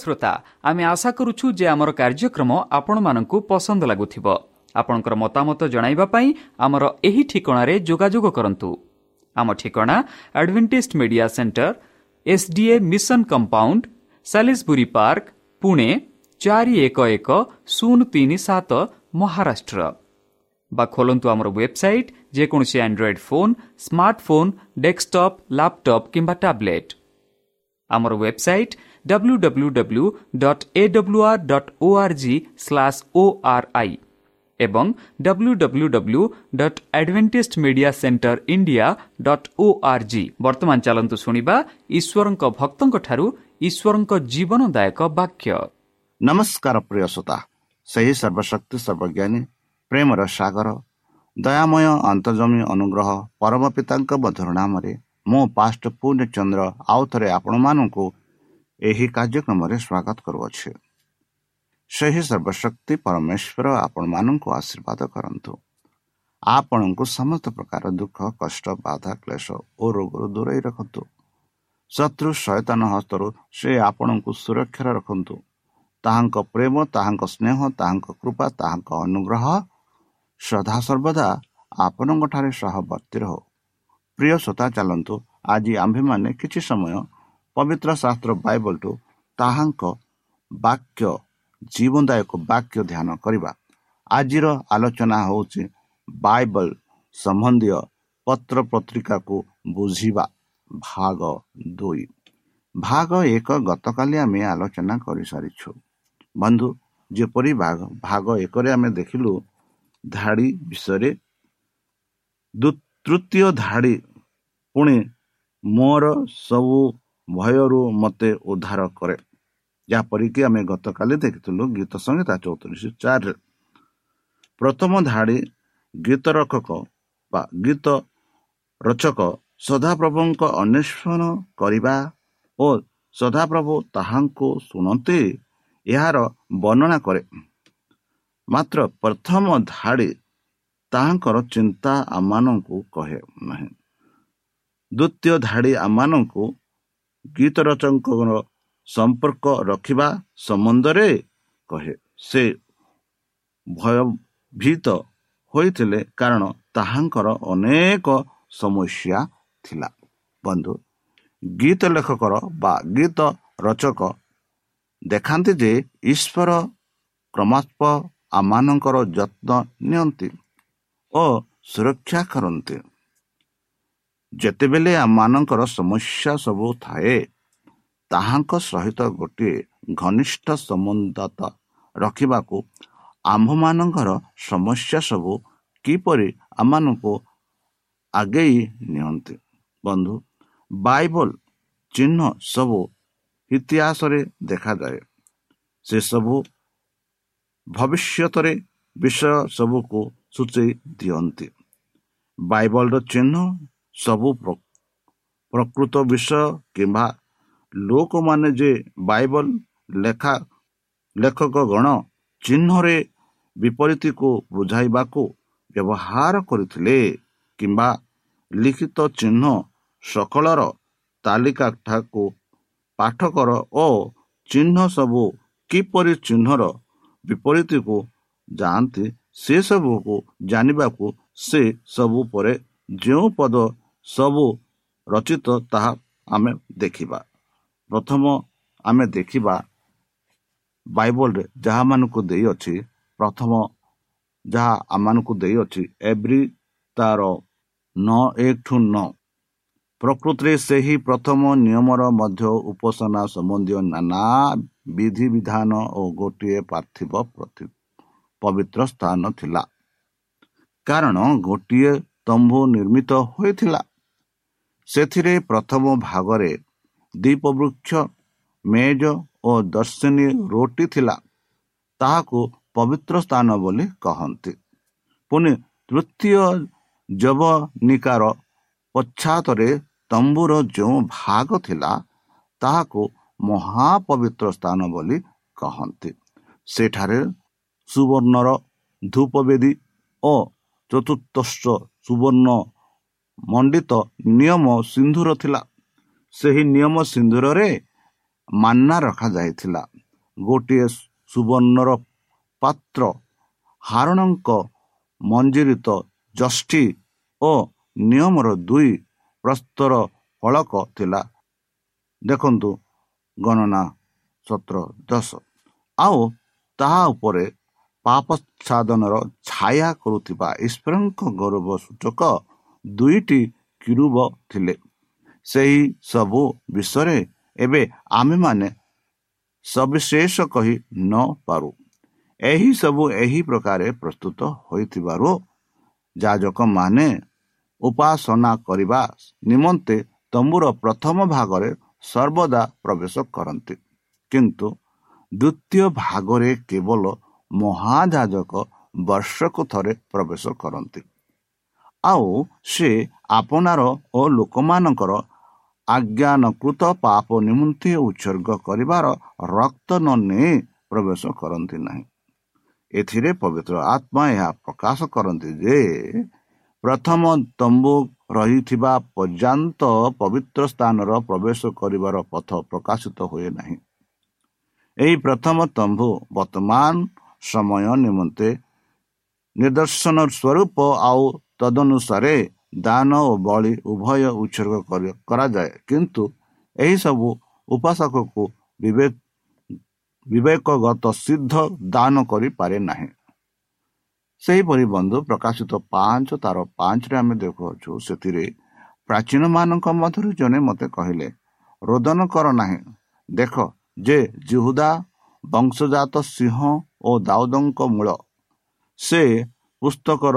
শ্রোতা আমি আশা করুছু যে আমার কার্যক্রম আপনার পসন্দ লাগুব আপনার মতামত পাই আমার এই ঠিকার যোগাযোগ করতু আমার ঠিকনা advantage Media Centre SDA Mission Compound সাি park Pune চারি এক এক শূন্য তিন সাত ମହାରାଷ୍ଟ୍ର। ବା ଖୋଲନ୍ତୁ ଆମର ୱେବସାଇଟ୍, ଯେକୌଣସି Android phone smartphone desktop laptop কিংবা ট্যাবলেট আমার website dot O R G slash O I ଏବଂ W W W dot Adventist Media Centre India dot O R G ବର୍ତ୍ତମାନ ଚାଲନ୍ତୁ ଶୁଣିବା ଈଶ୍ୱରଙ୍କ ଭକ୍ତଙ୍କଠାରୁ ଈଶ୍ୱରଙ୍କ ଜୀବନଦାୟକ ବାକ୍ୟ। ନମସ୍କାର ପ୍ରିୟ ଶ୍ରୋତା ସେହି ସର୍ବଶକ୍ତି ସର୍ବଜ୍ଞାନୀ ପ୍ରେମର ସାଗର ଦୟାମୟ ଅନ୍ତର୍ଜମୀ ଅନୁଗ୍ରହ ପରମ ପିତାଙ୍କ ମଧୁର ନାମରେ ମୁଁ ପାଷ୍ଟ ପୂର୍ଣ୍ଣଚନ୍ଦ୍ର ଆଉ ଥରେ ଆପଣମାନଙ୍କୁ ଏହି କାର୍ଯ୍ୟକ୍ରମରେ ସ୍ୱାଗତ କରୁଅଛି। ସେହି ସର୍ବଶକ୍ତି ପରମେଶ୍ୱର ଆପଣମାନଙ୍କୁ ଆଶୀର୍ବାଦ କରନ୍ତୁ। ଆପଣଙ୍କୁ ସମସ୍ତ ପ୍ରକାର ଦୁଃଖ କଷ୍ଟ ବାଧା କ୍ଲେଶ ଓ ରୋଗରୁ ଦୂରେଇ ରଖନ୍ତୁ। ଶତ୍ରୁ ସୟତାନ ହସ୍ତରୁ ସେ ଆପଣଙ୍କୁ ସୁରକ୍ଷାରେ ରଖନ୍ତୁ। ତାହାଙ୍କ ପ୍ରେମ ତାହାଙ୍କ ସ୍ନେହ ତାହାଙ୍କ କୃପା ତାହାଙ୍କ ଅନୁଗ୍ରହ ସଦାସର୍ବଦା ଆପଣଙ୍କଠାରେ ସହବର୍ତ୍ତୀ ରହୁ। ପ୍ରିୟ ଶ୍ରୋତା ଚାଲନ୍ତୁ ଆଜି ଆମ୍ଭେମାନେ କିଛି ସମୟ ପବିତ୍ର ଶାସ୍ତ୍ର ବାଇବଲଠୁ ତାହାଙ୍କ ବାକ୍ୟ ଜୀବନଦାୟକ ବାକ୍ୟ ଧ୍ୟାନ କରିବା। ଆଜିର ଆଲୋଚନା ହେଉଛି ବାଇବଲ ସମ୍ବନ୍ଧୀୟ ପତ୍ର ପତ୍ରିକାକୁ ବୁଝିବା। ଭାଗ ଦୁଇ। ଭାଗ ଏକ ଗତକାଲି ଆମେ ଆଲୋଚନା କରିସାରିଛୁ। ବନ୍ଧୁ ଯେପରି ଭାଗ ଭାଗ ଏକରେ ଆମେ ଦେଖିଲୁ ଧାଡ଼ି ବିଷୟରେ ତୃତୀୟ ଧାଡ଼ି ପୁଣି ମୋର ସବୁ ଭୟରୁ ମୋତେ ଉଦ୍ଧାର କରେ। ଯାହାପରିକି ଆମେ ଗତକାଲି ଦେଖିଥିଲୁ ଗୀତ ସଂହିତା ଚଉତିରିଶ ଚାରିରେ। ପ୍ରଥମ ଧାଡ଼ି ଗୀତ ରକ୍ଷକ ବା ଗୀତ ରଚକ ସଦାପ୍ରଭୁଙ୍କ ଅନ୍ୱେଷଣ କରିବା ଓ ସଦାପ୍ରଭୁ ତାହାଙ୍କୁ ଶୁଣନ୍ତି ଏହାର ବର୍ଣ୍ଣନା କରେ। ମାତ୍ର ପ୍ରଥମ ଧାଡ଼ି ତାହାଙ୍କର ଚିନ୍ତା ଆମମାନଙ୍କୁ କହେ ନାହିଁ। ଦ୍ୱିତୀୟ ଧାଡ଼ି ଆମମାନଙ୍କୁ ଗୀତ ରଚକଙ୍କର ସମ୍ପର୍କ ରଖିବା ସମ୍ବନ୍ଧରେ କହେ। ସେ ଭୟଭୀତ ହୋଇଥିଲେ କାରଣ ତାହାଙ୍କର ଅନେକ ସମସ୍ୟା ଥିଲା। ବନ୍ଧୁ ଗୀତ ଲେଖକର ବା ଗୀତ ରଚକ ଦେଖାନ୍ତି ଯେ ଈଶ୍ୱର କ୍ରମାତ୍ମ ଆମମାନଙ୍କର ଯତ୍ନ ନିଅନ୍ତି ଓ ସୁରକ୍ଷା କରନ୍ତି। ଯେତେବେଳେ ଆମମାନଙ୍କର ସମସ୍ୟା ସବୁ ଥାଏ ତାହାଙ୍କ ସହିତ ଗୋଟିଏ ଘନିଷ୍ଠ ସମ୍ବନ୍ଧତା ରଖିବାକୁ ଆମ୍ଭମାନଙ୍କର ସମସ୍ୟା ସବୁ କିପରି ଆମମାନଙ୍କୁ ଆଗେଇ ନିଅନ୍ତି? ବନ୍ଧୁ ବାଇବଲ ଚିହ୍ନ ସବୁ ଇତିହାସରେ ଦେଖାଯାଏ। ସେସବୁ ଭବିଷ୍ୟତରେ ବିଷୟ ସବୁକୁ ସୂଚାଇ ଦିଅନ୍ତି। ବାଇବଲର ଚିହ୍ନ ସବୁ ପ୍ରକୃତ ବିଷୟ କିମ୍ବା ଲୋକମାନେ ଯେ ବାଇବଲ ଲେଖା ଲେଖକ ଗଣ ଚିହ୍ନରେ ବିପରୀତକୁ ବୁଝାଇବାକୁ ବ୍ୟବହାର କରିଥିଲେ କିମ୍ବା ଲିଖିତ ଚିହ୍ନ ସକଳର ତାଲିକାଠାକୁ ପାଠ କର ଓ ଚିହ୍ନ ସବୁ କିପରି ଚିହ୍ନର ବିପରୀତକୁ ଯାଆନ୍ତି ସେସବୁକୁ ଜାଣିବାକୁ ସେ ସବୁ ପରେ ଯେଉଁ ପଦ ସବୁ ରଚିତ ତାହା ଆମେ ଦେଖିବା। ପ୍ରଥମ ଆମେ ଦେଖିବା ବାଇବଲରେ ଯାହାମାନଙ୍କୁ ଦେଇଅଛି ପ୍ରଥମ ଯାହା ଆମମାନଙ୍କୁ ଦେଇଅଛି ଏଭ୍ରି ତାର ନଅ ଏକ ଠୁ ନଅ। ପ୍ରକୃତିରେ ସେହି ପ୍ରଥମ ନିୟମର ମଧ୍ୟ ଉପାସନା ସମ୍ବନ୍ଧୀୟ ନାନା ବିଧିବିଧାନ ଓ ଗୋଟିଏ ପାର୍ଥିବ ପବିତ୍ର ସ୍ଥାନ ଥିଲା। କାରଣ ଗୋଟିଏ ତମ୍ଭୁ ନିର୍ମିତ ହୋଇଥିଲା। ସେଥିରେ ପ୍ରଥମ ଭାଗରେ ଦ୍ୱୀପବୃକ୍ଷ ମେଜ ଓ ଦର୍ଶନୀ ରୋଟି ଥିଲା। ତାହାକୁ ପବିତ୍ର ସ୍ଥାନ ବୋଲି କହନ୍ତି। ପୁଣି ତୃତୀୟ ଯବନିକାର ପଶ୍ଚାତରେ ତମ୍ବୁର ଯେଉଁ ଭାଗ ଥିଲା ତାହାକୁ ମହାପବିତ୍ର ସ୍ଥାନ ବୋଲି କହନ୍ତି। ସେଠାରେ ସୁବର୍ଣ୍ଣର ଧୂପବେଦୀ ଓ ଚତୁର୍ଥ ସୁବର୍ଣ୍ଣ ମଣ୍ଡିତ ନିୟମ ସିନ୍ଧୁର ଥିଲା। ସେହି ନିୟମ ସିନ୍ଦୁରରେ ମାନ୍ନା ରଖାଯାଇଥିଲା। ଗୋଟିଏ ସୁବର୍ଣ୍ଣର ପାତ୍ର ହାରଣଙ୍କ ମଞ୍ଜିରିତ ଜଷ୍ଟି ଓ ନିୟମର ଦୁଇ ପ୍ରସ୍ତର ଫଳକ ଥିଲା। ଦେଖନ୍ତୁ ଗଣନା ସତର ଦଶ। ଆଉ ତାହା ଉପରେ ପାପଚ୍ଛାଦନର ଛାୟା କରୁଥିବା ଈଶ୍ୱରଙ୍କ ଗୌରବ ସୂଚକ ଦୁଇଟି କିରୁବ ଥିଲେ। ସେହି ସବୁ ବିଷୟରେ ଏବେ ଆମେମାନେ ସବିଶେଷ କହି ନ ପାରୁ। ଏହି ସବୁ ଏହି ପ୍ରକାରେ ପ୍ରସ୍ତୁତ ହୋଇଥିବାରୁ ଯାଜକମାନେ ଉପାସନା କରିବା ନିମନ୍ତେ ତମ୍ବୁର ପ୍ରଥମ ଭାଗରେ ସର୍ବଦା ପ୍ରବେଶ କରନ୍ତି। କିନ୍ତୁ ଦ୍ୱିତୀୟ ଭାଗରେ କେବଳ ମହାଯାଜକ ବର୍ଷକୁ ଥରେ ପ୍ରବେଶ କରନ୍ତି। ଆଉ ସେ ଆପଣାର ଓ ଲୋକମାନଙ୍କର ଆଜ୍ଞାନକୃତ ପାପ ନିମନ୍ତେ ଉତ୍ସର୍ଗ କରିବାର ରକ୍ତ ନ ନେଇ ପ୍ରବେଶ କରନ୍ତି ନାହିଁ। ଏଥିରେ ପବିତ୍ର ଆତ୍ମା ଏହା ପ୍ରକାଶ କରନ୍ତି ଯେ ପ୍ରଥମ ତମ୍ବୁ ରହିଥିବା ପର୍ଯ୍ୟନ୍ତ ପବିତ୍ର ସ୍ଥାନର ପ୍ରବେଶ କରିବାର ପଥ ପ୍ରକାଶିତ ହୁଏ ନାହିଁ। ଏହି ପ୍ରଥମ ତମ୍ଭୁ ବର୍ତ୍ତମାନ ସମୟ ନିମନ୍ତେ ନିଦର୍ଶନ ସ୍ୱରୂପ ଆଉ ତଦନୁସାରେ ଦାନ ଓ ବଳି ଉଭୟ ଉତ୍ସର୍ଗ କରାଯାଏ। କିନ୍ତୁ ଏହିସବୁ ଉପାସକକୁ ବିବେକ ବିବେକଗତ ସିଦ୍ଧ ଦାନ କରିପାରେ ନାହିଁ। ସେହିପରି ବନ୍ଧୁ ପ୍ରକାଶିତ ପାଞ୍ଚ ତାର ପାଞ୍ଚରେ ଆମେ ଦେଖୁଅଛୁ ସେଥିରେ ପ୍ରାଚୀନ ମାନଙ୍କ ମଧ୍ୟରୁ ଜଣେ ମୋତେ କହିଲେ ରୋଦନ କର ନାହିଁ। ଦେଖ ଯେ ଜୁହୁଦା ବଂଶଜାତ ସିଂହ ଓ ଦାଉଦଙ୍କ ମୂଳ। ସେ ପୁସ୍ତକର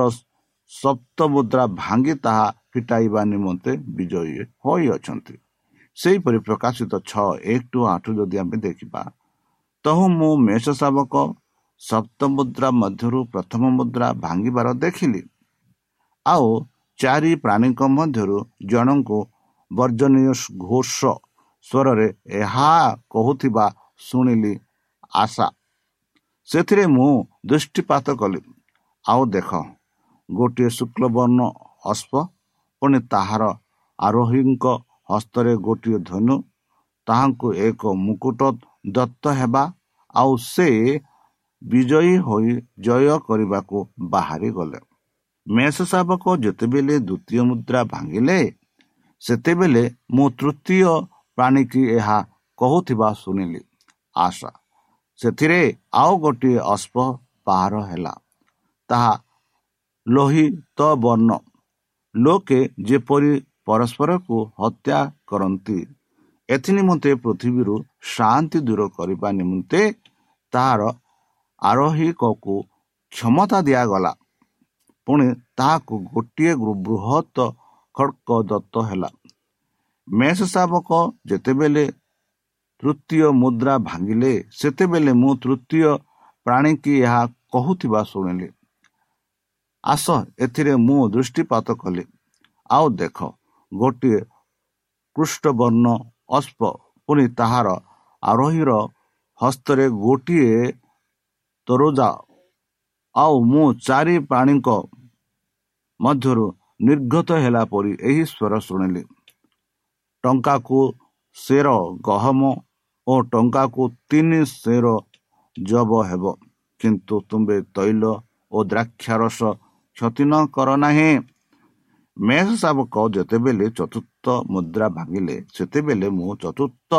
ସପ୍ତ ମୁଦ୍ରା ଭାଙ୍ଗି ତାହା ଫିଟାଇବା ନିମନ୍ତେ ବିଜୟୀ ହୋଇଅଛନ୍ତି ସେହିପରି ପ୍ରକାଶିତ ଛଅ ଏକ ଟୁ ଆଠ ଯଦି ଆମେ ଦେଖିବା ତହୁ ମୁଁ ମେଷ ଶାବକ ସପ୍ତ ମୁଦ୍ରା ମଧ୍ୟରୁ ପ୍ରଥମ ମୁଦ୍ରା ଭାଙ୍ଗିବାର ଦେଖିଲି। ଆଉ ଚାରି ପ୍ରାଣୀଙ୍କ ମଧ୍ୟରୁ ଜଣଙ୍କୁ ବର୍ଜନୀୟ ଘୋଷ ସ୍ୱରରେ ଏହା କହୁଥିବା ଶୁଣିଲି ଆଶା। ସେଥିରେ ମୁଁ ଦୃଷ୍ଟିପାତ କଲି। ଆଉ ଦେଖ। ଗୋଟିଏ ଶୁକ୍ଲବର୍ଣ୍ଣ ଅଶ୍ପ ପୁଣି ତାହାର ଆରୋହୀଙ୍କ ହସ୍ତରେ ଗୋଟିଏ ଧନୁ ତାହାଙ୍କୁ ଏକ ମୁକୁଟ ଦତ୍ତ ହେବା ଆଉ ସେ ବିଜୟୀ ହୋଇ ଜୟ କରିବାକୁ ବାହାରି ଗଲେ ମେଷ ଶାବକ ଯେତେବେଳେ ଦ୍ୱିତୀୟ ମୁଦ୍ରା ଭାଙ୍ଗିଲେ ସେତେବେଳେ ମୁଁ ତୃତୀୟ ପ୍ରାଣୀକି ଏହା କହୁଥିବା ଶୁଣିଲି। ଆଶା। ସେଥିରେ ଆଉ ଗୋଟିଏ ଅସ୍ପ ପାହାର ହେଲା। ତାହା ଲୋହିତ ବର୍ଣ୍ଣ। ଲୋକେ ଯେପରି ପରସ୍ପରକୁ ହତ୍ୟା କରନ୍ତି ଏଥି ନିମନ୍ତେ ପୃଥିବୀରୁ ଶାନ୍ତି ଦୂର କରିବା ନିମନ୍ତେ ତାହାର ଆରୋହିକକୁ କ୍ଷମତା ଦିଆଗଲା। ପୁଣି ତାହାକୁ ଗୋଟିଏ ବୃହତ ଖଡ଼କ ଦତ୍ତ ହେଲା। ମେଷ ଶାବକ ଯେତେବେଳେ ତୃତୀୟ ମୁଦ୍ରା ଭାଙ୍ଗିଲେ ସେତେବେଳେ ମୁଁ ତୃତୀୟ ପ୍ରାଣୀକି ଏହା କହୁଥିବା ଶୁଣିଲି। ଆସ ଏଥିରେ ମୁଁ ଦୃଷ୍ଟିପାତ କଲି। ଆଉ ଦେଖ ଗୋଟିଏ କୃଷ୍ଣବର୍ଣ୍ଣ ଅସ୍ପ ପୁଣି ତାହାର ଆରୋହୀର ହସ୍ତରେ ଗୋଟିଏ ତରୋଜା। ଆଉ ମୁଁ ଚାରି ପ୍ରାଣୀଙ୍କ ମଧ୍ୟରୁ ନିର୍ଗତ ହେଲା ପରି ଏହି ସ୍ୱର ଶୁଣିଲି। ଟଙ୍କାକୁ ସେର ଗହମ ଓ ଟଙ୍କାକୁ ତିନି ସେର ଜବ ହେବ। କିନ୍ତୁ ତୁମ୍ଭେ ତୈଳ ଓ ଦ୍ରାକ୍ଷାରସ କ୍ଷତି ନ କର ନାହିଁ ମେଷ ଶାବକ ଯେତେବେଳେ ଚତୁର୍ଥ ମୁଦ୍ରା ଭାଙ୍ଗିଲେ ସେତେବେଳେ ମୁଁ ଚତୁର୍ଥ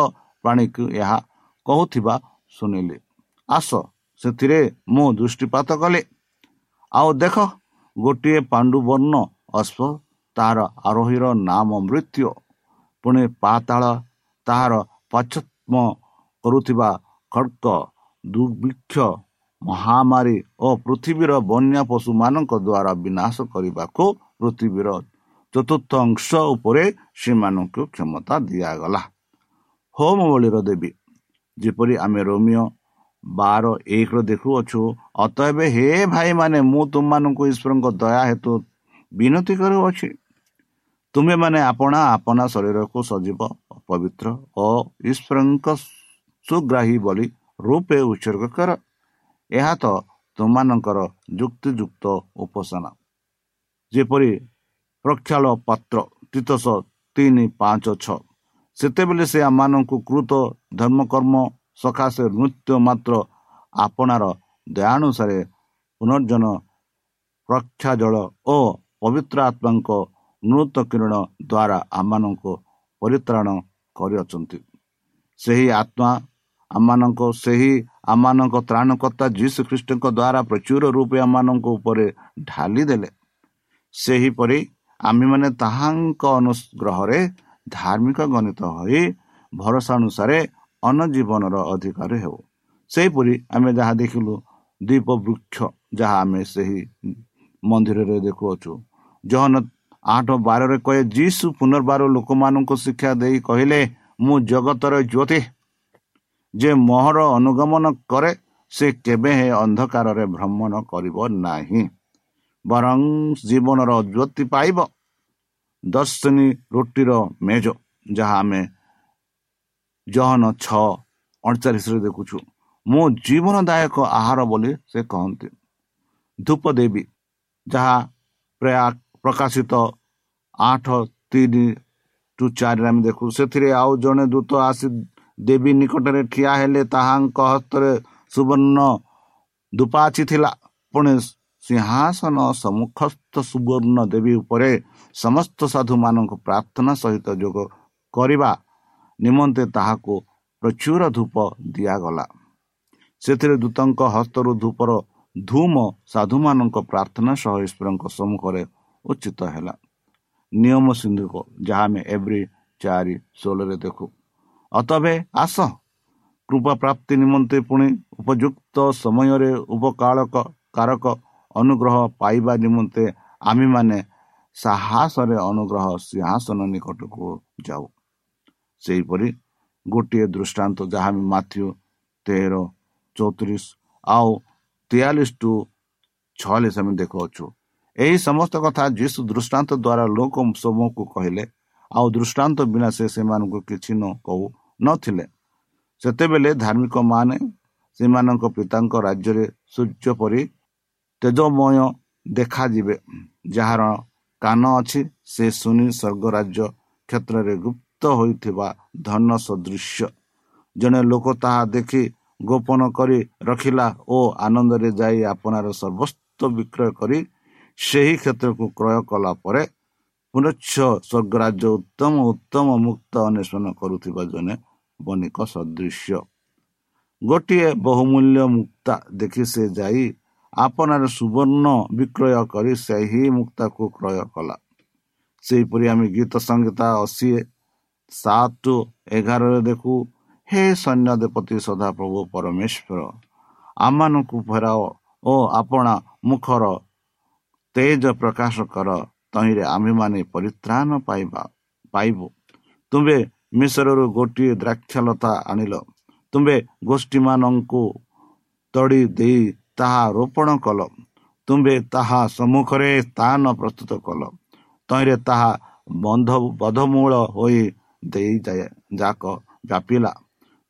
ପ୍ରାଣୀକୁ ଏହା କହୁଥିବା ଶୁଣିଲି। ଆସ ସେଥିରେ ମୁଁ ଦୃଷ୍ଟିପାତ କଲି। ଆଉ ଦେଖ ଗୋଟିଏ ପାଣ୍ଡୁବର୍ଣ୍ଣ ଅଶ୍ବ ତାହାର ଆରୋହୀର ନାମ ମୃତ୍ୟୁ। ପୁଣି ପାତାଳ ତାହାର ପାଚ୍ଛତ୍ମ କରୁଥିବା ଖଡ଼କ ଦୁର୍ଭିକ୍ଷ ମହାମାରୀ ଓ ପୃଥିବୀର ବନ୍ୟା ପଶୁମାନଙ୍କ ଦ୍ୱାରା ବିନାଶ କରିବାକୁ ପୃଥିବୀର ଚତୁର୍ଥ ଅଂଶ ଉପରେ ସେମାନଙ୍କୁ କ୍ଷମତା ଦିଆଗଲା। ହୋମ ବଳିର ଦେବୀ ଯେପରି ଆମେ ରୋମିଓ ବାର ଏକର ଦେଖୁଅଛୁ ଅତଏବ ହେ ଭାଇମାନେ ମୁଁ ତୁମମାନଙ୍କୁ ଈଶ୍ୱରଙ୍କ ଦୟା ହେତୁ ବିନତି କରୁଅଛି। ତୁମେମାନେ ଆପଣା ଆପଣା ଶରୀରକୁ ସଜୀବ ପବିତ୍ର ଓ ଈଶ୍ୱରଙ୍କ ସୁଗ୍ରାହୀ ବୋଲି ରୂପେ ଉତ୍ସର୍ଗ କର। ଏହା ତ ତୁମମାନଙ୍କର ଯୁକ୍ତିଯୁକ୍ତ ଉପାସନା। ଯେପରି ପ୍ରକ୍ଷାଳ ପାତ୍ର ତିତସ ତିନି ପାଞ୍ଚ ଛଅ ସେତେବେଳେ ସେ ଆମମାନଙ୍କୁ କୃତ ଧର୍ମକର୍ମ ସକାଶେ ନୃତ୍ୟ ମାତ୍ର ଆପଣାର ଦୟାନୁସାରେ ପୁନର୍ଜନ ପ୍ରକ୍ଷା ଜଳ ଓ ପବିତ୍ର ଆତ୍ମାଙ୍କ ନୃତ କିରଣ ଦ୍ୱାରା ଆମମାନଙ୍କୁ ପରିତ୍ରାଣ କରିଅଛନ୍ତି। ସେହି ଆତ୍ମା ଆମମାନଙ୍କ ସେହି ଆମମାନଙ୍କ ତ୍ରାଣକର୍ତ୍ତା ଯୀଶୁ ଖ୍ରୀଷ୍ଟଙ୍କ ଦ୍ୱାରା ପ୍ରଚୁର ରୂପେ ଆମମାନଙ୍କ ଉପରେ ଢାଲି ଦେଲେ ସେହିପରି ଆମ୍ଭେମାନେ ତାହାଙ୍କ ଅନୁଗ୍ରହରେ ଧାର୍ମିକ ଗଣିତ ହୋଇ ଭରସା ଅନୁସାରେ ଅନଜୀବନର ଅଧିକାର ହେଉ। ସେହିପରି ଆମେ ଯାହା ଦେଖିଲୁ ଦ୍ୱୀପ ବୃକ୍ଷ ଯାହା ଆମେ ସେହି ମନ୍ଦିରରେ ଦେଖୁଅଛୁ। ଜହନ ଆଠ ବାରରେ କହେ ଯୀଶୁ ପୁନର୍ବାର ଲୋକମାନଙ୍କୁ ଶିକ୍ଷା ଦେଇ କହିଲେ ମୁଁ ଜଗତର ଜ୍ୟୋତି ଯେ ମୋହର ଅନୁଗମନ କରେ ସେ କେବେ ହେ ଅନ୍ଧକାରରେ ଭ୍ରମଣ କରିବ ନାହିଁ। ବରଂ ଜୀବନର ଜ୍ୟୋତି ପାଇବ ଦର୍ଶନୀ ରୁଟିର ମେଜ ଯାହା ଆମେ ଜହନ ଛଅ ଅଣଚାଳିଶରେ ଦେଖୁଛୁ। ମୁଁ ଜୀବନଦାୟକ ଆହାର ବୋଲି ସେ କହନ୍ତି। ଧୂପ ଦେବୀ ଯାହା ପ୍ରାୟ ପ୍ରକାଶିତ ଆଠ ତିନି ଟୁ ଚାରିରେ ଆମେ ଦେଖୁ ସେଥିରେ ଆଉ ଜଣେ ଦୂତ ଆସି ଦେବୀ ନିକଟରେ ଠିଆ ହେଲେ ତାହାଙ୍କ ହସ୍ତରେ ସୁବର୍ଣ୍ଣ ଧୂପାଚି ଥିଲା। ପୁଣି ସିଂହାସନ ସମ୍ମୁଖସ୍ଥ ସୁବର୍ଣ୍ଣ ଦେବୀ ଉପରେ ସମସ୍ତ ସାଧୁମାନଙ୍କୁ ପ୍ରାର୍ଥନା ସହିତ ଯୋଗ କରିବା ନିମନ୍ତେ ତାହାକୁ ପ୍ରଚୁର ଧୂପ ଦିଆଗଲା। ସେଥିରେ ଦୂତଙ୍କ ହସ୍ତରୁ ଧୂପର ଧୂମ ସାଧୁମାନଙ୍କ ପ୍ରାର୍ଥନା ସହ ଈଶ୍ୱରଙ୍କ ସମ୍ମୁଖରେ ଉଚିତ ହେଲା। ନିୟମ ସିନ୍ଧୁକ ଯାହା ଆମେ ଏଭ୍ରି ଚାରି ଷୋହଳରେ ଦେଖୁ। ଅତବେ ଆସ। କୃପା ପ୍ରାପ୍ତି ନିମନ୍ତେ ପୁଣି ଉପଯୁକ୍ତ ସମୟରେ ଉପକାଳକ କାରକ ଅନୁଗ୍ରହ ପାଇବା ନିମନ୍ତେ ଆମେମାନେ ସାହସରେ ଅନୁଗ୍ରହ ସିଂହାସନ ନିକଟକୁ ଯାଉ। ସେହିପରି ଗୋଟିଏ ଦୃଷ୍ଟାନ୍ତ ଯାହା ମାଥ୍ୟୁ ତେର ଚଉତିରିଶ ଆଉ ତେୟାଳିଶ ଟୁ ଛୟାଳିଶ ଆମେ ଦେଖୁଅଛୁ ଏହି ସମସ୍ତ କଥା ଯୀଶୁ ଦୃଷ୍ଟାନ୍ତ ଦ୍ୱାରା ଲୋକ ସମୂହକୁ କହିଲେ ଆଉ ଦୃଷ୍ଟାନ୍ତ ବିନା ସେ ସେମାନଙ୍କୁ କିଛି ନ କହୁ। ନଥିଲେ। ସେତେବେଳେ ଧାର୍ମିକ ମାନେ ସେମାନଙ୍କ ପିତାଙ୍କ ରାଜ୍ୟରେ ସୂର୍ଯ୍ୟ ପରି ତେଜମୟ ଦେଖାଯିବେ ଯାହାର କାନ ଅଛି ସେ ଶୁଣି ସ୍ୱର୍ଗ ରାଜ୍ୟ କ୍ଷେତ୍ରରେ ଗୁପ୍ତ ହୋଇଥିବା ଧନ ସଦୃଶ୍ୟ। ଜଣେ ଲୋକ ତାହା ଦେଖି ଗୋପନ କରି ରଖିଲା ଓ ଆନନ୍ଦରେ ଯାଇ ଆପଣାର ସର୍ବସ୍ତ ବିକ୍ରୟ କରି ସେହି କ୍ଷେତ୍ରକୁ କ୍ରୟ କଲା ପରେ ପୁନଚ୍ଛ ସ୍ୱର୍ଗ ରାଜ୍ୟ ଉତ୍ତମ ଉତ୍ତମ ମୁକ୍ତ ଅନ୍ୱେଷଣ କରୁଥିବା ଜଣେ ବଣିକ ସଦୃଶ୍ୟ। ଗୋଟିଏ ବହୁମୂଲ୍ୟ ମୁକ୍ତା ଦେଖି ସେ ଯାଇ ଆପଣାର ସୁବର୍ଣ୍ଣ ବିକ୍ରୟ କରି ସେହି ମୁକ୍ତାକୁ କ୍ରୟ କଲା। ସେହିପରି ଆମେ ଗୀତ ସଂହିତା ଅଶୀ ସାତ ଏଗାରରେ ଦେଖୁ ହେ ସୈନ୍ୟଦେପତି ସଦାପ୍ରଭୁ ପରମେଶ୍ୱର ଆମମାନଙ୍କୁ ଫେରାଅ ଓ ଆପଣା ମୁଖର ତେଜ ପ୍ରକାଶ କର। ତହିଁରେ ଆମ୍ଭେମାନେ ପରିତ୍ରାଣ ପାଇବା ପାଇବୁ। ତୁମ୍ଭେ ମିଶ୍ରରୁ ଗୋଟିଏ ଦ୍ରାକ୍ଷଲତା ଆଣିଲ। ତୁମ୍ଭେ ଗୋଷ୍ଠୀମାନଙ୍କୁ ତଡ଼ି ଦେଇ ତାହା ରୋପଣ କଲ। ତୁମ୍ଭେ ତାହା ସମ୍ମୁଖରେ ସ୍ଥାନ ପ୍ରସ୍ତୁତ କଲ। ତହିଁରେ ତାହା ବନ୍ଧ ବଧମୂଳ ହୋଇ ଦେଇ ଯାକ ବ୍ୟାପିଲା।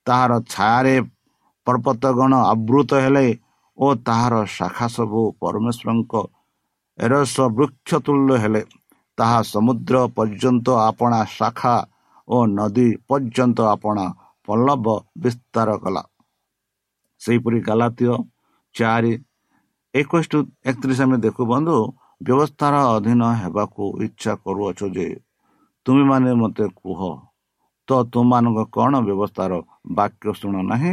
ତାହାର ଛାୟାରେ ପର୍ବତଗଣ ଆବୃତ ହେଲେ ଓ ତାହାର ଶାଖା ସବୁ ପରମେଶ୍ୱରଙ୍କ ଏରସ ବୃକ୍ଷ ତୁଲ୍ୟ ହେଲେ ତାହା ସମୁଦ୍ର ପର୍ଯ୍ୟନ୍ତ ଆପଣା ଶାଖା ଓ ନଦୀ ପର୍ଯ୍ୟନ୍ତ ଆପଣା ପଲ୍ଲବ ବିସ୍ତାର କଲା। ସେହିପରି ଗାଲାତୀୟ ଚାରି ଏକୋଇଶ ଟୁ ଏକତିରିଶ ଆମେ ଦେଖୁ ବନ୍ଧୁ ବ୍ୟବସ୍ଥାର ଅଧୀନ ହେବାକୁ ଇଚ୍ଛା କରୁଅଛ ଯେ ତୁମେମାନେ ମୋତେ କୁହ ତ ତୁମମାନଙ୍କ କ'ଣ ବ୍ୟବସ୍ଥାର ବାକ୍ୟ ଶୁଣ ନାହିଁ?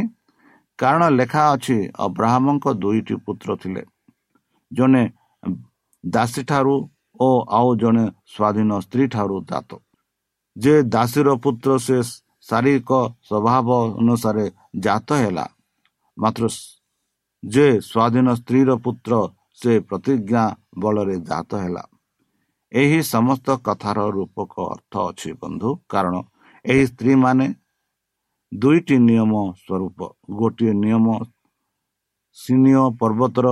କାରଣ ଲେଖା ଅଛି ଅବ୍ରାହ୍ମଙ୍କ ଦୁଇଟି ପୁତ୍ର ଥିଲେ। ଜଣେ ଦାସୀ ଠାରୁ ଓ ଆଉ ଜଣେ ସ୍ୱାଧୀନ ସ୍ତ୍ରୀ ଠାରୁ ଜାତ ଯେ ଦାସୀର ପୁତ୍ର ସେ ଶାରୀରିକ ସ୍ୱଭାବ ଅନୁସାରେ ଜାତ ହେଲା। ମାତ୍ର ଯେ ସ୍ୱାଧୀନ ସ୍ତ୍ରୀର ପୁତ୍ର ସେ ପ୍ରତିଜ୍ଞା ବଳରେ ଜାତ ହେଲା। ଏହି ସମସ୍ତ କଥାର ରୂପକ ଅର୍ଥ ଅଛି ବନ୍ଧୁ। କାରଣ ଏହି ସ୍ତ୍ରୀମାନେ ଦୁଇଟି ନିୟମ ସ୍ୱରୂପ। ଗୋଟିଏ ନିୟମ ସିନିୟ ପର୍ବତର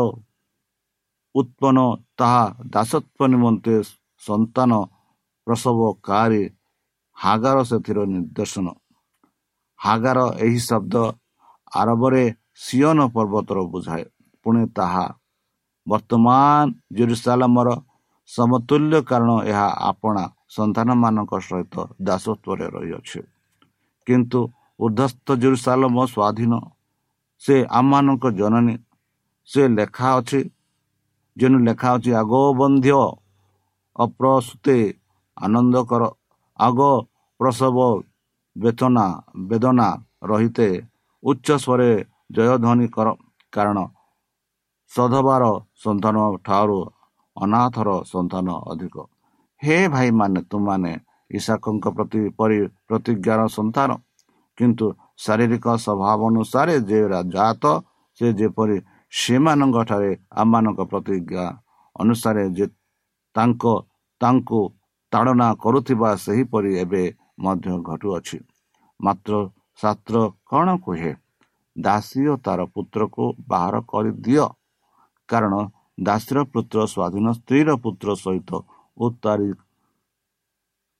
ଉତ୍ପନ୍ନ ତାହା ଦାସତ୍ୱ ନିମନ୍ତେ ସନ୍ତାନ ପ୍ରସବକାରୀ ହାଗାର ସେଥିର ନିର୍ଦ୍ଦେଶନ। ହାଗାର ଏହି ଶବ୍ଦ ଆରବରେ ସିଅନ ପର୍ବତର ବୁଝାଏ। ପୁଣି ତାହା ବର୍ତ୍ତମାନ ଜେରୁସାଲାମର ସମତୁଲ୍ୟ କାରଣ ଏହା ଆପଣା ସନ୍ତାନମାନଙ୍କ ସହିତ ଦାସତ୍ୱରେ ରହିଅଛି। କିନ୍ତୁ ଉର୍ଦ୍ଧସ୍ଥ ଜେରୁସାଲମ ସ୍ୱାଧୀନ। ସେ ଆମମାନଙ୍କ ଜନନୀ। ସେ ଲେଖା ଅଛି ଯେନୁ ଲେଖା ଅଛି ଆଗ ବନ୍ଧ୍ୟ ଅପ୍ରସୂତେ ଆନନ୍ଦ କର। ଆଗ ପ୍ରସବ ବେତନା ବେଦନା ରହିତେ ଉଚ୍ଚ ସ୍ୱରେ ଜୟଧ୍ୱନି କର। କାରଣ ସଧବାର ସନ୍ତାନ ଠାରୁ ଅନାଥର ସନ୍ତାନ ଅଧିକ। ହେ ଭାଇମାନେ ତୁମାନେ ଇଶାକଙ୍କ ପ୍ରତି ପରି ପ୍ରତିଜ୍ଞାର ସନ୍ତାନ। କିନ୍ତୁ ଶାରୀରିକ ସ୍ୱଭାବ ଅନୁସାରେ ଯେ ଜାତ ସେ ଯେପରି ସେମାନଙ୍କଠାରେ ଆମମାନଙ୍କ ପ୍ରତିଜ୍ଞା ଅନୁସାରେ ଯେ ତାଙ୍କ ତାଙ୍କୁ ତାଡ଼ନା କରୁଥିବା ସେହିପରି ଏବେ ମଧ୍ୟ ଘଟୁଅଛି। ମାତ୍ର ଶାସ୍ତ୍ର କ'ଣ କୁହେ? ଦାସୀ ଓ ତାର ପୁତ୍ରକୁ ବାହାର କରିଦିଅ। କାରଣ ଦାସୀର ପୁତ୍ର ସ୍ୱାଧୀନ ସ୍ତ୍ରୀର ପୁତ୍ର ସହିତ ଉତ୍ତାରି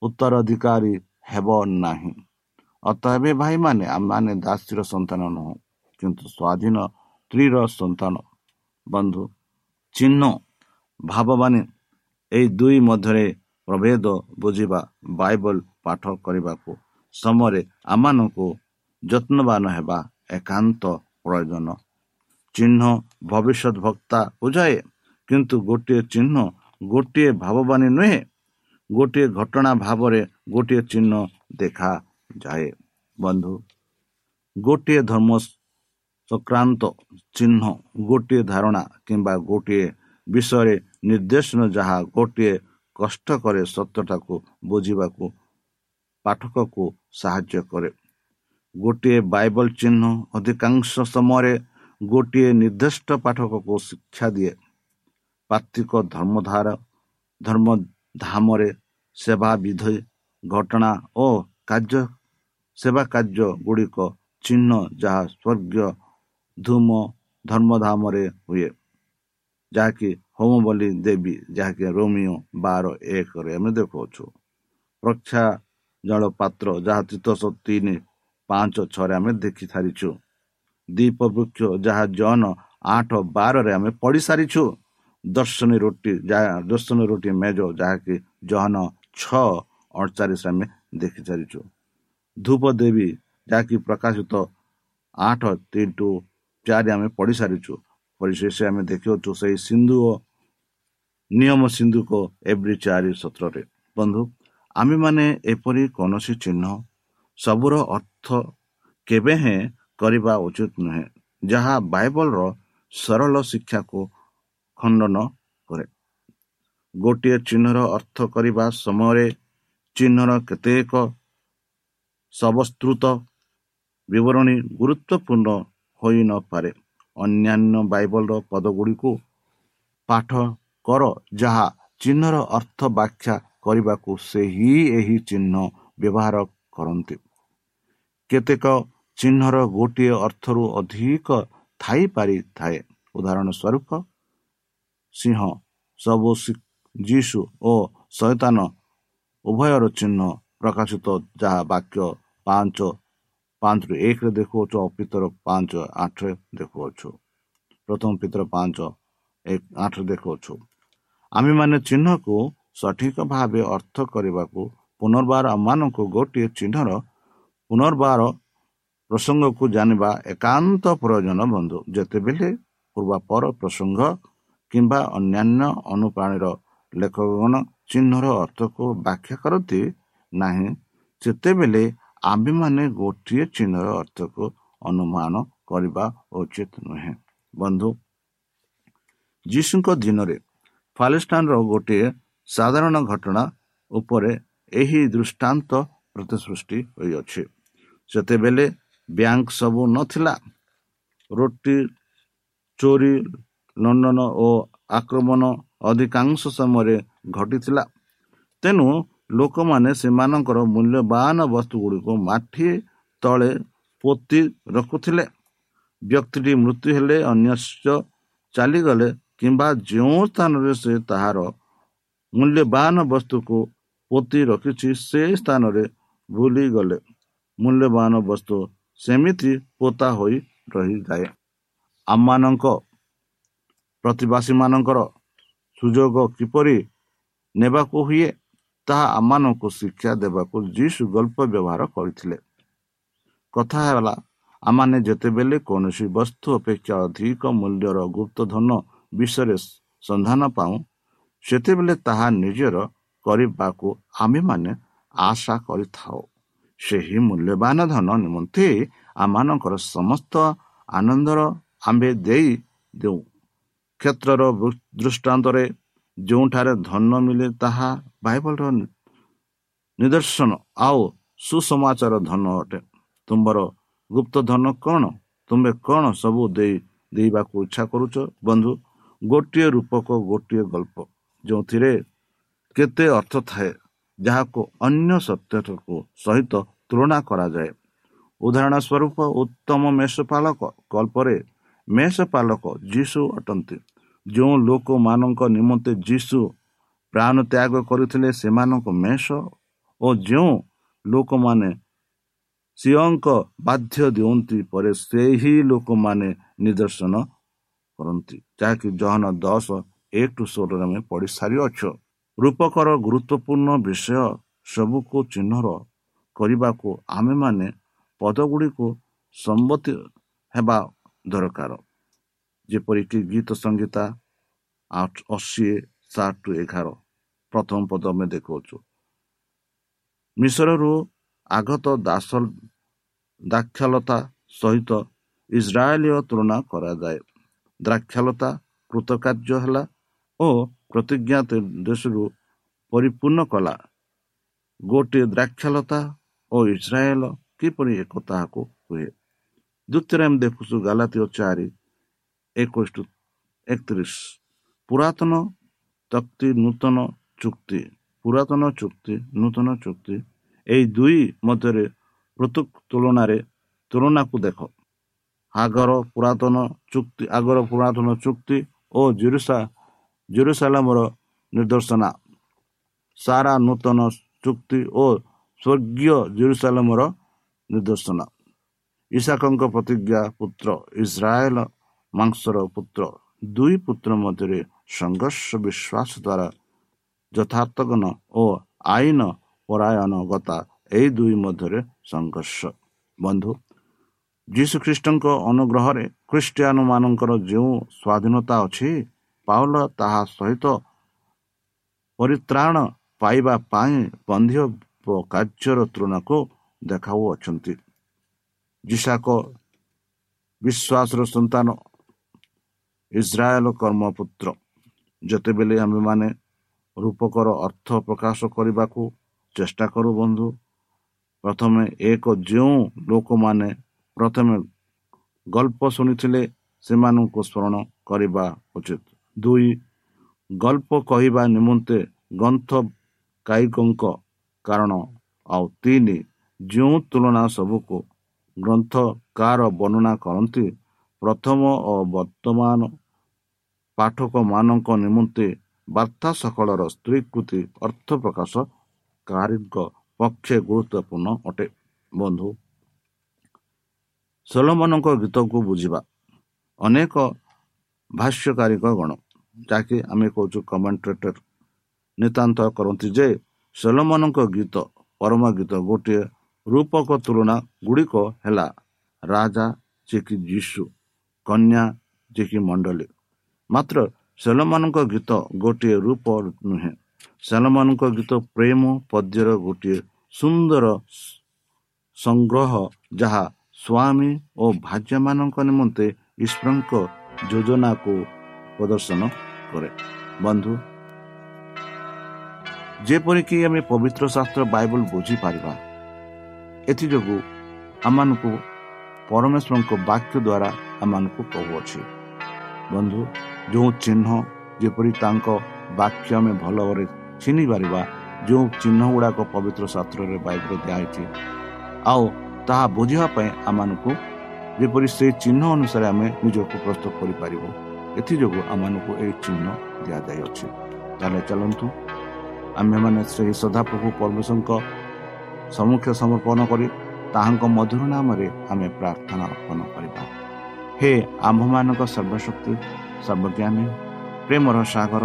ଉତ୍ତରାଧିକାରୀ ହେବ ନାହିଁ। ଅତଏବ ଭାଇମାନେ ଆମମାନେ ଦାସୀର ସନ୍ତାନ ନୁହଁ। କିନ୍ତୁ ସ୍ୱାଧୀନ ସ୍ତ୍ରୀର ସନ୍ତାନ ବନ୍ଧୁ ଚିହ୍ନ ଭାବମାନେ ଏହି ଦୁଇ ମଧ୍ୟରେ ପ୍ରଭେଦ ବୁଝିବା ବାଇବଲ ପାଠ କରିବାକୁ ସମୟରେ ଆମମାନଙ୍କୁ ଯତ୍ନବାନ ହେବା ଏକାନ୍ତ ପ୍ରୟୋଜନ ଚିହ୍ନ ଭବିଷ୍ୟତ ବକ୍ତା ବୁଝାଏ କିନ୍ତୁ ଗୋଟିଏ ଚିହ୍ନ ଗୋଟିଏ ଭାବବାଣୀ ନୁହେଁ ଗୋଟିଏ ଘଟଣା ଭାବରେ ଗୋଟିଏ ଚିହ୍ନ ଦେଖାଯାଏ ବନ୍ଧୁ ଗୋଟିଏ ଧର୍ମ ସଂକ୍ରାନ୍ତ ଚିହ୍ନ ଗୋଟିଏ ଧାରଣା କିମ୍ବା ଗୋଟିଏ ବିଷୟରେ ନିର୍ଦ୍ଦେଶନ ଯାହା ଗୋଟିଏ କଷ୍ଟ କରେ ସତ୍ୟଟାକୁ ବୁଝିବାକୁ ପାଠକକୁ ସାହାଯ୍ୟ କରେ। ଗୋଟିଏ ବାଇବଲ ଚିହ୍ନ ଅଧିକାଂଶ ସମୟରେ ଗୋଟିଏ ନିର୍ଦ୍ଦିଷ୍ଟ ପାଠକକୁ ଶିକ୍ଷା ଦିଏ। ପାର୍ଥିକ ଧର୍ମଧାର ଧର୍ମଧାମରେ ସେବା ବିଧି ଘଟଣା ଓ କାର୍ଯ୍ୟ ସେବା କାର୍ଯ୍ୟ ଗୁଡ଼ିକ ଚିହ୍ନ ଯାହା ସ୍ୱର୍ଗୀୟ ଧୂମ ଧର୍ମଧାମରେ ହୁଏ। ଯାହାକି ହୋମ ବୋଲି ଦେବୀ ଯାହାକି ରୋମିଓ ବାର ଏକରେ ଆମେ ଦେଖାଉଛୁ। ପ୍ରକ୍ଷା ଜଳ ପାତ୍ର ଯାହା ତିତସ ତିନି ପାଞ୍ଚ ଛଅରେ ଆମେ ଦେଖି ସାରିଛୁ। ଦୀପ ବୃକ୍ଷ ଯାହା ଜନ ଆଠ ବାରରେ ଆମେ ପଢ଼ି ସାରିଛୁ। ଦର୍ଶନୀ ରୁଟି ଯାହା ଦର୍ଶନୀ ରୁଟି ମେଜ ଯାହାକି ଜହନ ଛଅ ଅଡ଼ଚାଳିଶ ଆମେ ଦେଖି ସାରିଛୁ। ଧୂପ ଦେବୀ ଯାହାକି ପ୍ରକାଶିତ ଆଠ ତିନି ଟୁ ଚାରି ଆମେ ପଢ଼ି ସାରିଛୁ ପରିଶେଷ ଆମେ ଦେଖିଅଛୁ ସେଇ ସିନ୍ଧୁ ଓ ନିୟମ ସିନ୍ଧୁକ ଏଭ୍ରି ଚାରି ସତ୍ରରେ। ବନ୍ଧୁ ଆମେମାନେ ଏପରି କୌଣସି ଚିହ୍ନ ସବୁର ଅର୍ଥ କେବେ ହେଁ କରିବା ଉଚିତ ନୁହେଁ ଯାହା ବାଇବଲର ସରଳ ଶିକ୍ଷାକୁ ଖଣ୍ଡନ କରେ। ଗୋଟିଏ ଚିହ୍ନର ଅର୍ଥ କରିବା ସମୟରେ ଚିହ୍ନର କେତେକ ସବସ୍ତୃତ ବିବରଣୀ ଗୁରୁତ୍ୱପୂର୍ଣ୍ଣ ହୋଇନପାରେ ଅନ୍ୟାନ୍ୟ ବାଇବଲର ପଦଗୁଡ଼ିକୁ ପାଠ କର ଯାହା ଚିହ୍ନର ଅର୍ଥ ବ୍ୟାଖ୍ୟା କରିବାକୁ ସେହି ଏହି ଚିହ୍ନ ବ୍ୟବହାର କରନ୍ତି। କେତେକ ଚିହ୍ନର ଗୋଟିଏ ଅର୍ଥରୁ ଅଧିକ ଥାଇପାରିଥାଏ। ଉଦାହରଣ ସ୍ୱରୂପ ସିଂହ ସବୁ ଯୀଶୁ ଓ ସୈତାନ ଉଭୟର ଚିହ୍ନ ପ୍ରକାଶିତ ଯାହା ବାକ୍ୟ ପାଞ୍ଚ ପାଞ୍ଚରୁ ଏକରେ ଦେଖୁଅଛୁ ଆଉ ପିତର ପାଞ୍ଚ ଆଠରେ ଦେଖୁଅଛୁ ପ୍ରଥମ ପିତର ପାଞ୍ଚ ଏକ ଆଠରେ ଦେଖୁଅଛୁ ଆମେମାନେ ଚିହ୍ନକୁ ସଠିକ ଭାବେ ଅର୍ଥ କରିବାକୁ ପୁନର୍ବାର ଆମମାନଙ୍କୁ ଗୋଟିଏ ଚିହ୍ନର ପୁନର୍ବାର ପ୍ରସଙ୍ଗକୁ ଜାଣିବା ଏକାନ୍ତ ପ୍ରୟୋଜନ ବନ୍ଧୁ। ଯେତେବେଳେ ପୂର୍ବାପର ପ୍ରସଙ୍ଗ କିମ୍ବା ଅନ୍ୟାନ୍ୟ ଅନୁପ୍ରାଣୀର ଲେଖକଗଣ ଚିହ୍ନର ଅର୍ଥକୁ ବ୍ୟାଖ୍ୟା କରନ୍ତି ନାହିଁ ସେତେବେଳେ ଆମ୍ଭେମାନେ ଗୋଟିଏ ଚିହ୍ନର ଅର୍ଥକୁ ଅନୁମାନ କରିବା ଉଚିତ ନୁହେଁ। ବନ୍ଧୁ ଯୀଶୁଙ୍କ ଦିନରେ ପାଲେଷ୍ଟାଇନର ଗୋଟିଏ ସାଧାରଣ ଘଟଣା ଉପରେ ଏହି ଦୃଷ୍ଟାନ୍ତ ପ୍ରତିସୃଷ୍ଟି ହୋଇଅଛି। ସେତେବେଳେ ବ୍ୟାଙ୍କ ସବୁ ନଥିଲା। ରୁଟି ଚୋରି ଲଣ୍ଡନ ଓ ଆକ୍ରମଣ ଅଧିକାଂଶ ସମୟରେ ଘଟିଥିଲା। ତେଣୁ ଲୋକମାନେ ସେମାନଙ୍କର ମୂଲ୍ୟବାନ ବସ୍ତୁ ଗୁଡ଼ିକୁ ମାଠି ତଳେ ପୋତି ରଖୁଥିଲେ। ବ୍ୟକ୍ତିଟି ମୃତ୍ୟୁ ହେଲେ ଅନ୍ୟ ଚାଲିଗଲେ କିମ୍ବା ଯେଉଁ ସ୍ଥାନରେ ସେ ତାହାର ମୂଲ୍ୟବାନ ବସ୍ତୁକୁ ପୋତି ରଖିଛି ସେ ସ୍ଥାନରେ ଭୁଲିଗଲେ। ମୂଲ୍ୟବାନ ବସ୍ତୁ ସେମିତି ପୋତା ହୋଇ ରହିଯାଏ। ଆମମାନଙ୍କ ପ୍ରତିବାସୀମାନଙ୍କର ସୁଯୋଗ କିପରି ନେବାକୁ ହୁଏ? ତାହା ଆମମାନଙ୍କୁ ଶିକ୍ଷା ଦେବାକୁ ଯୀଶୁ ଗଳ୍ପ ବ୍ୟବହାର କରିଥିଲେ। କଥା ହେଲା ଆମମାନେ ଯେତେବେଳେ କୌଣସି ବସ୍ତୁ ଅପେକ୍ଷା ଅଧିକ ମୂଲ୍ୟର ଗୁପ୍ତ ଧନ ବିଷୟରେ ସନ୍ଧାନ ପାଉ ସେତେବେଳେ ତାହା ନିଜର କରିବାକୁ ଆମେମାନେ ଆଶା କରିଥାଉ। ସେହି ମୂଲ୍ୟବାନ ଧନ ନିମନ୍ତେ ଆମମାନଙ୍କର ସମସ୍ତ ଆନନ୍ଦର ଆମ୍ଭେ ଦେଇ ଦେଉ। କ୍ଷେତ୍ରର ଦୃଷ୍ଟାନ୍ତରେ ଯେଉଁଠାରେ ଧନ ମିଳେ ତାହା ବାଇବଲର ନିଦର୍ଶନ ଆଉ ସୁସମାଚାର ଧନ ଅଟେ। ତୁମର ଗୁପ୍ତ ଧନ କ'ଣ? ତୁମେ କ'ଣ ସବୁ ଦେଇ ଦେବାକୁ ଇଚ୍ଛା କରୁଛ? ବନ୍ଧୁ ଗୋଟିଏ ରୂପକ ଗୋଟିଏ ଗଳ୍ପ। ଯେଉଁଥିରେ କେତେ ଅର୍ଥ ଥାଏ ଯାହାକୁ ଅନ୍ୟ ସତ୍ୟକୁ ସହିତ ତୁଳନା କରାଯାଏ। ଉଦାହରଣ ସ୍ୱରୂପ ଉତ୍ତମ ମେଷ ପାଳକ କଳ୍ପରେ ମେଷ ପାଲକ ଯୀଶୁ ଅଟନ୍ତି। ଯେଉଁ ଲୋକମାନଙ୍କ ନିମନ୍ତେ ଯୀଶୁ ପ୍ରାଣ ତ୍ୟାଗ କରିଥିଲେ ସେମାନଙ୍କ ମେଷ ଓ ଯେଉଁ ଲୋକମାନେ ସିଂହଙ୍କ ବାଧ୍ୟ ଦିଅନ୍ତି ପରେ ସେହି ଲୋକମାନେ ନିଦର୍ଶନ କରନ୍ତି ଯାହାକି ଜହନ ଦଶ ଏକ ଟୁ ଷୋହଳରେ ଆମେ ପଢ଼ି ସାରିଅଛ। ରୂପକର ଗୁରୁତ୍ୱପୂର୍ଣ୍ଣ ବିଷୟ ସବୁକୁ ଚିହ୍ନର କରିବାକୁ ଆମେମାନେ ପଦଗୁଡ଼ିକୁ ସମ୍ମତି ହେବା ଦରକାର। ଯେପରିକି ଗୀତ ଆଠ ଅଶୀ ସାତ ଟୁ ଏଗାର ପ୍ରଥମ ପଦ ଆମେ ଦେଖାଉଛୁ ମିଶ୍ରରୁ ଆଗତ ଦାସ ଦାକ୍ଷଲତା ସହିତ ଇସ୍ରାଏଲୀୟ ତୁଳନା କରାଯାଏ ଦ୍ରାକ୍ଷଲତା କୃତକାର୍ଯ୍ୟ ହେଲା ଓ ପ୍ରତିଜ୍ଞା ଦେଶରୁ ପରିପୂର୍ଣ୍ଣ କଲା ଗୋଟିଏ ଦ୍ରାକ୍ଷଲତା ଓ ଇସ୍ରାଏଲ କିପରି ଏକ ତାହାକୁ ହୁଏ ଦ୍ୱିତୀୟରେ ଆମେ ଦେଖୁଛୁ ଗାଲାତୀୟ ଚାରି ଏକୋଇଶ ଏକତିରିଶ ପୁରାତନ ତକ୍ତି ନୂତନ ଚୁକ୍ତି ପୁରାତନ ଚୁକ୍ତି ନୂତନ ଚୁକ୍ତି ଏହି ଦୁଇ ମଧ୍ୟରେ ପୃଥକ ତୁଳନାରେ ତୁଳନାକୁ ଦେଖ ଆଗର ପୁରାତନ ଚୁକ୍ତି ଆଗର ପୁରାତନ ଚୁକ୍ତି ଓ ଜିରୁସା ଜିରୁସାଲାମର ନିର୍ଦ୍ଦେଶନା ସାରା ନୂତନ ଚୁକ୍ତି ଓ ସ୍ୱର୍ଗୀୟ ଜିରୁସାଲାମର ନିର୍ଦ୍ଦେଶନା ଇଶାକଙ୍କ ପ୍ରତିଜ୍ଞା ପୁତ୍ର ଇସ୍ରାଏଲ ମାଂସର ପୁତ୍ର। ଦୁଇ ପୁତ୍ର ମଧ୍ୟରେ ସଂଘର୍ଷ ବିଶ୍ୱାସ ଦ୍ୱାରା ଯଥାର୍ଥଗନ ଓ ଆଇନ ପରାୟଣ ଗତା ଏହି ଦୁଇ ମଧ୍ୟରେ ସଂଘର୍ଷ। ବନ୍ଧୁ ଯୀଶୁଖ୍ରୀଷ୍ଟଙ୍କ ଅନୁଗ୍ରହରେ ଖ୍ରୀଷ୍ଟିଆନ ମାନଙ୍କର ଯେଉଁ ସ୍ୱାଧୀନତା ଅଛି ପାଉଲ ତାହା ସହିତ ପରିତ୍ରାଣ ପାଇବା ପାଇଁ ବନ୍ଧ୍ୟ କାର୍ଯ୍ୟର ତୁଳନାକୁ ଦେଖାଉଅଛନ୍ତି। ଯିଶାକ ବିଶ୍ୱାସର ସନ୍ତାନ ଇସ୍ରାଏଲ କର୍ମପୁତ୍ର ଯେତେବେଳେ ଆମେମାନେ ରୂପକର ଅର୍ଥ ପ୍ରକାଶ କରିବାକୁ ଚେଷ୍ଟା କରୁ ବନ୍ଧୁ ପ୍ରଥମେ ଏକ ଯେଉଁ ଲୋକମାନେ ପ୍ରଥମେ ଗଳ୍ପ ଶୁଣିଥିଲେ ସେମାନଙ୍କୁ ସ୍ମରଣ କରିବା ଉଚିତ। ଦୁଇ ଗଳ୍ପ କହିବା ନିମନ୍ତେ ଗ୍ରନ୍ଥ କାୟିକଙ୍କ କାରଣ। ଆଉ ତିନି ଯେଉଁ ତୁଳନା ସବୁକୁ ଗ୍ରନ୍ଥକାର ବର୍ଣ୍ଣନା କରନ୍ତି ପ୍ରଥମ ଓ ବର୍ତ୍ତମାନ ପାଠକମାନଙ୍କ ନିମନ୍ତେ ବାର୍ତ୍ତା ସକଳର ସ୍ତ୍ରୀକୃତି ଅର୍ଥ ପ୍ରକାଶ କାରୀଙ୍କ ପକ୍ଷେ ଗୁରୁତ୍ୱପୂର୍ଣ୍ଣ ଅଟେ। ବନ୍ଧୁ ସୋଲମାନଙ୍କ ଗୀତକୁ ବୁଝିବା ଅନେକ ଭାଷ୍ୟକାରୀଙ୍କ ଗଣ ଯାହାକି ଆମେ କହୁଛୁ କମେଣ୍ଟ୍ରେଟର ନିତାନ୍ତ କରନ୍ତି ଯେ ସେଲମାନଙ୍କ ଗୀତ ପରମ ଗୀତ ଗୋଟିଏ ରୂପକ ତୁଳନା ଗୁଡ଼ିକ ହେଲା ରାଜା ଯେ କି ଯୀଶୁ କନ୍ୟା ଯେ କି ମଣ୍ଡଳୀ। ମାତ୍ର ସେଲମାନଙ୍କ ଗୀତ ଗୋଟିଏ ରୂପ ନୁହେଁ। ସେଲମାନଙ୍କ ଗୀତ ପ୍ରେମ ପଦ୍ୟର ଗୋଟିଏ ସୁନ୍ଦର ସଂଗ୍ରହ ଯାହା ସ୍ୱାମୀ ଓ ଭାଜ୍ୟମାନଙ୍କ ନିମନ୍ତେ ଈଶ୍ୱରଙ୍କ ଯୋଜନାକୁ ପ୍ରଦର୍ଶନ କରେ। ବନ୍ଧୁ ଯେପରିକି ଆମେ ପବିତ୍ର ଶାସ୍ତ୍ର ବାଇବଲ ବୁଝିପାରିବା ଏଥିଯୋଗୁଁ ଆମମାନଙ୍କୁ ପରମେଶ୍ୱରଙ୍କ ବାକ୍ୟ ଦ୍ୱାରା ଆମମାନଙ୍କୁ କହୁଅଛି ବନ୍ଧୁ ଯେଉଁ ଚିହ୍ନ ଯେପରି ତାଙ୍କ ବାକ୍ୟ ଆମେ ଭଲ ଭାବରେ ଚିହ୍ନି ପାରିବା ଯେଉଁ ଚିହ୍ନ ଗୁଡ଼ାକ ପବିତ୍ର ଶାସ୍ତ୍ରରେ ବାଇବଲ ଦିଆହେଇଛି ଆଉ ତାହା ବୁଝିବା ପାଇଁ ଆମମାନଙ୍କୁ ଯେପରି ସେହି ଚିହ୍ନ ଅନୁସାରେ ଆମେ ନିଜକୁ ପ୍ରସ୍ତୁତ କରିପାରିବୁ ଏଥିଯୋଗୁଁ ଆମମାନଙ୍କୁ ଏହି ଚିହ୍ନ ଦିଆଯାଇଅଛି। ତାହେଲେ ଚାଲନ୍ତୁ ଆମ୍ଭେମାନେ ସେହି ସଦାପ୍ରଭୁ ପରମେଶ୍ୱରଙ୍କ ସମ୍ମୁଖ ସମର୍ପଣ କରି ତାହାଙ୍କ ମଧୁର ନାମରେ ଆମେ ପ୍ରାର୍ଥନା ଅର୍ପଣ କରିବା। ହେ ଆମ୍ଭମାନଙ୍କ ସର୍ବଶକ୍ତି ସର୍ବଜ୍ଞାନୀ ପ୍ରେମର ସାଗର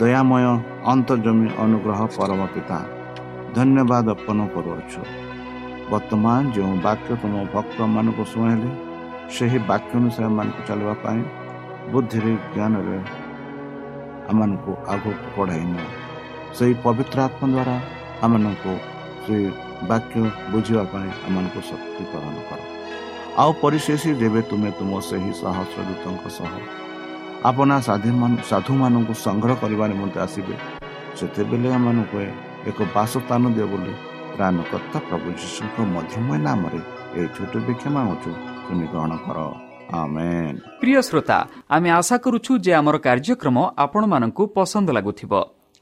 ଦୟାମୟ ଅନ୍ତର୍ଜମୀ ଅନୁଗ୍ରହ ପରମ ପିତା ଧନ୍ୟବାଦ ଅର୍ପଣ କରୁଅଛୁ। ବର୍ତ୍ତମାନ ଯେଉଁ ବାକ୍ୟ ତୁମ ଭକ୍ତମାନଙ୍କୁ ଶୁଣାଇଲେ ସେହି ବାକ୍ୟ ଅନୁସାରେ ଏମାନଙ୍କୁ ଚାଲିବା ପାଇଁ ବୁଦ୍ଧିରେ ଜ୍ଞାନରେ ଆମମାନଙ୍କୁ ଆଗକୁ ବଢ଼ାଇ ନିଅ ସେହି ପବିତ୍ର ଆତ୍ମା ଦ୍ୱାରା ଆମମାନଙ୍କୁ ସେ ବାକ୍ୟ ବୁଝିବା ପାଇଁ ଆମମାନଙ୍କୁ ଶକ୍ତି ପ୍ରଦାନ କର। ଆଉ ପରିଶେଷ ଯେବେ ତୁମେ ତୁମ ସେହି ସହସ୍ର ଦୂତଙ୍କ ସହ ଆପଣା ସାଧୁମାନଙ୍କୁ ସଂଗ୍ରହ କରିବା ନିମନ୍ତେ ଆସିବେ ସେତେବେଳେ ଆମମାନଙ୍କୁ ଏକ ବାସସ୍ଥାନ ଦିଅ ବୋଲି ପ୍ରାଣକର୍ତ୍ତା ପ୍ରଭୁ ଯୀଶୁଙ୍କ ମଧ୍ୟମୟ ନାମରେ ଏହି ଛୋଟ ବିକ୍ଷମ ମାଗୁଛୁ। ତୁମେ ଗ୍ରହଣ କର। ପ୍ରିୟ ଶ୍ରୋତା ଆମେ ଆଶା କରୁଛୁ ଯେ ଆମର କାର୍ଯ୍ୟକ୍ରମ ଆପଣମାନଙ୍କୁ ପସନ୍ଦ ଲାଗୁଥିବ।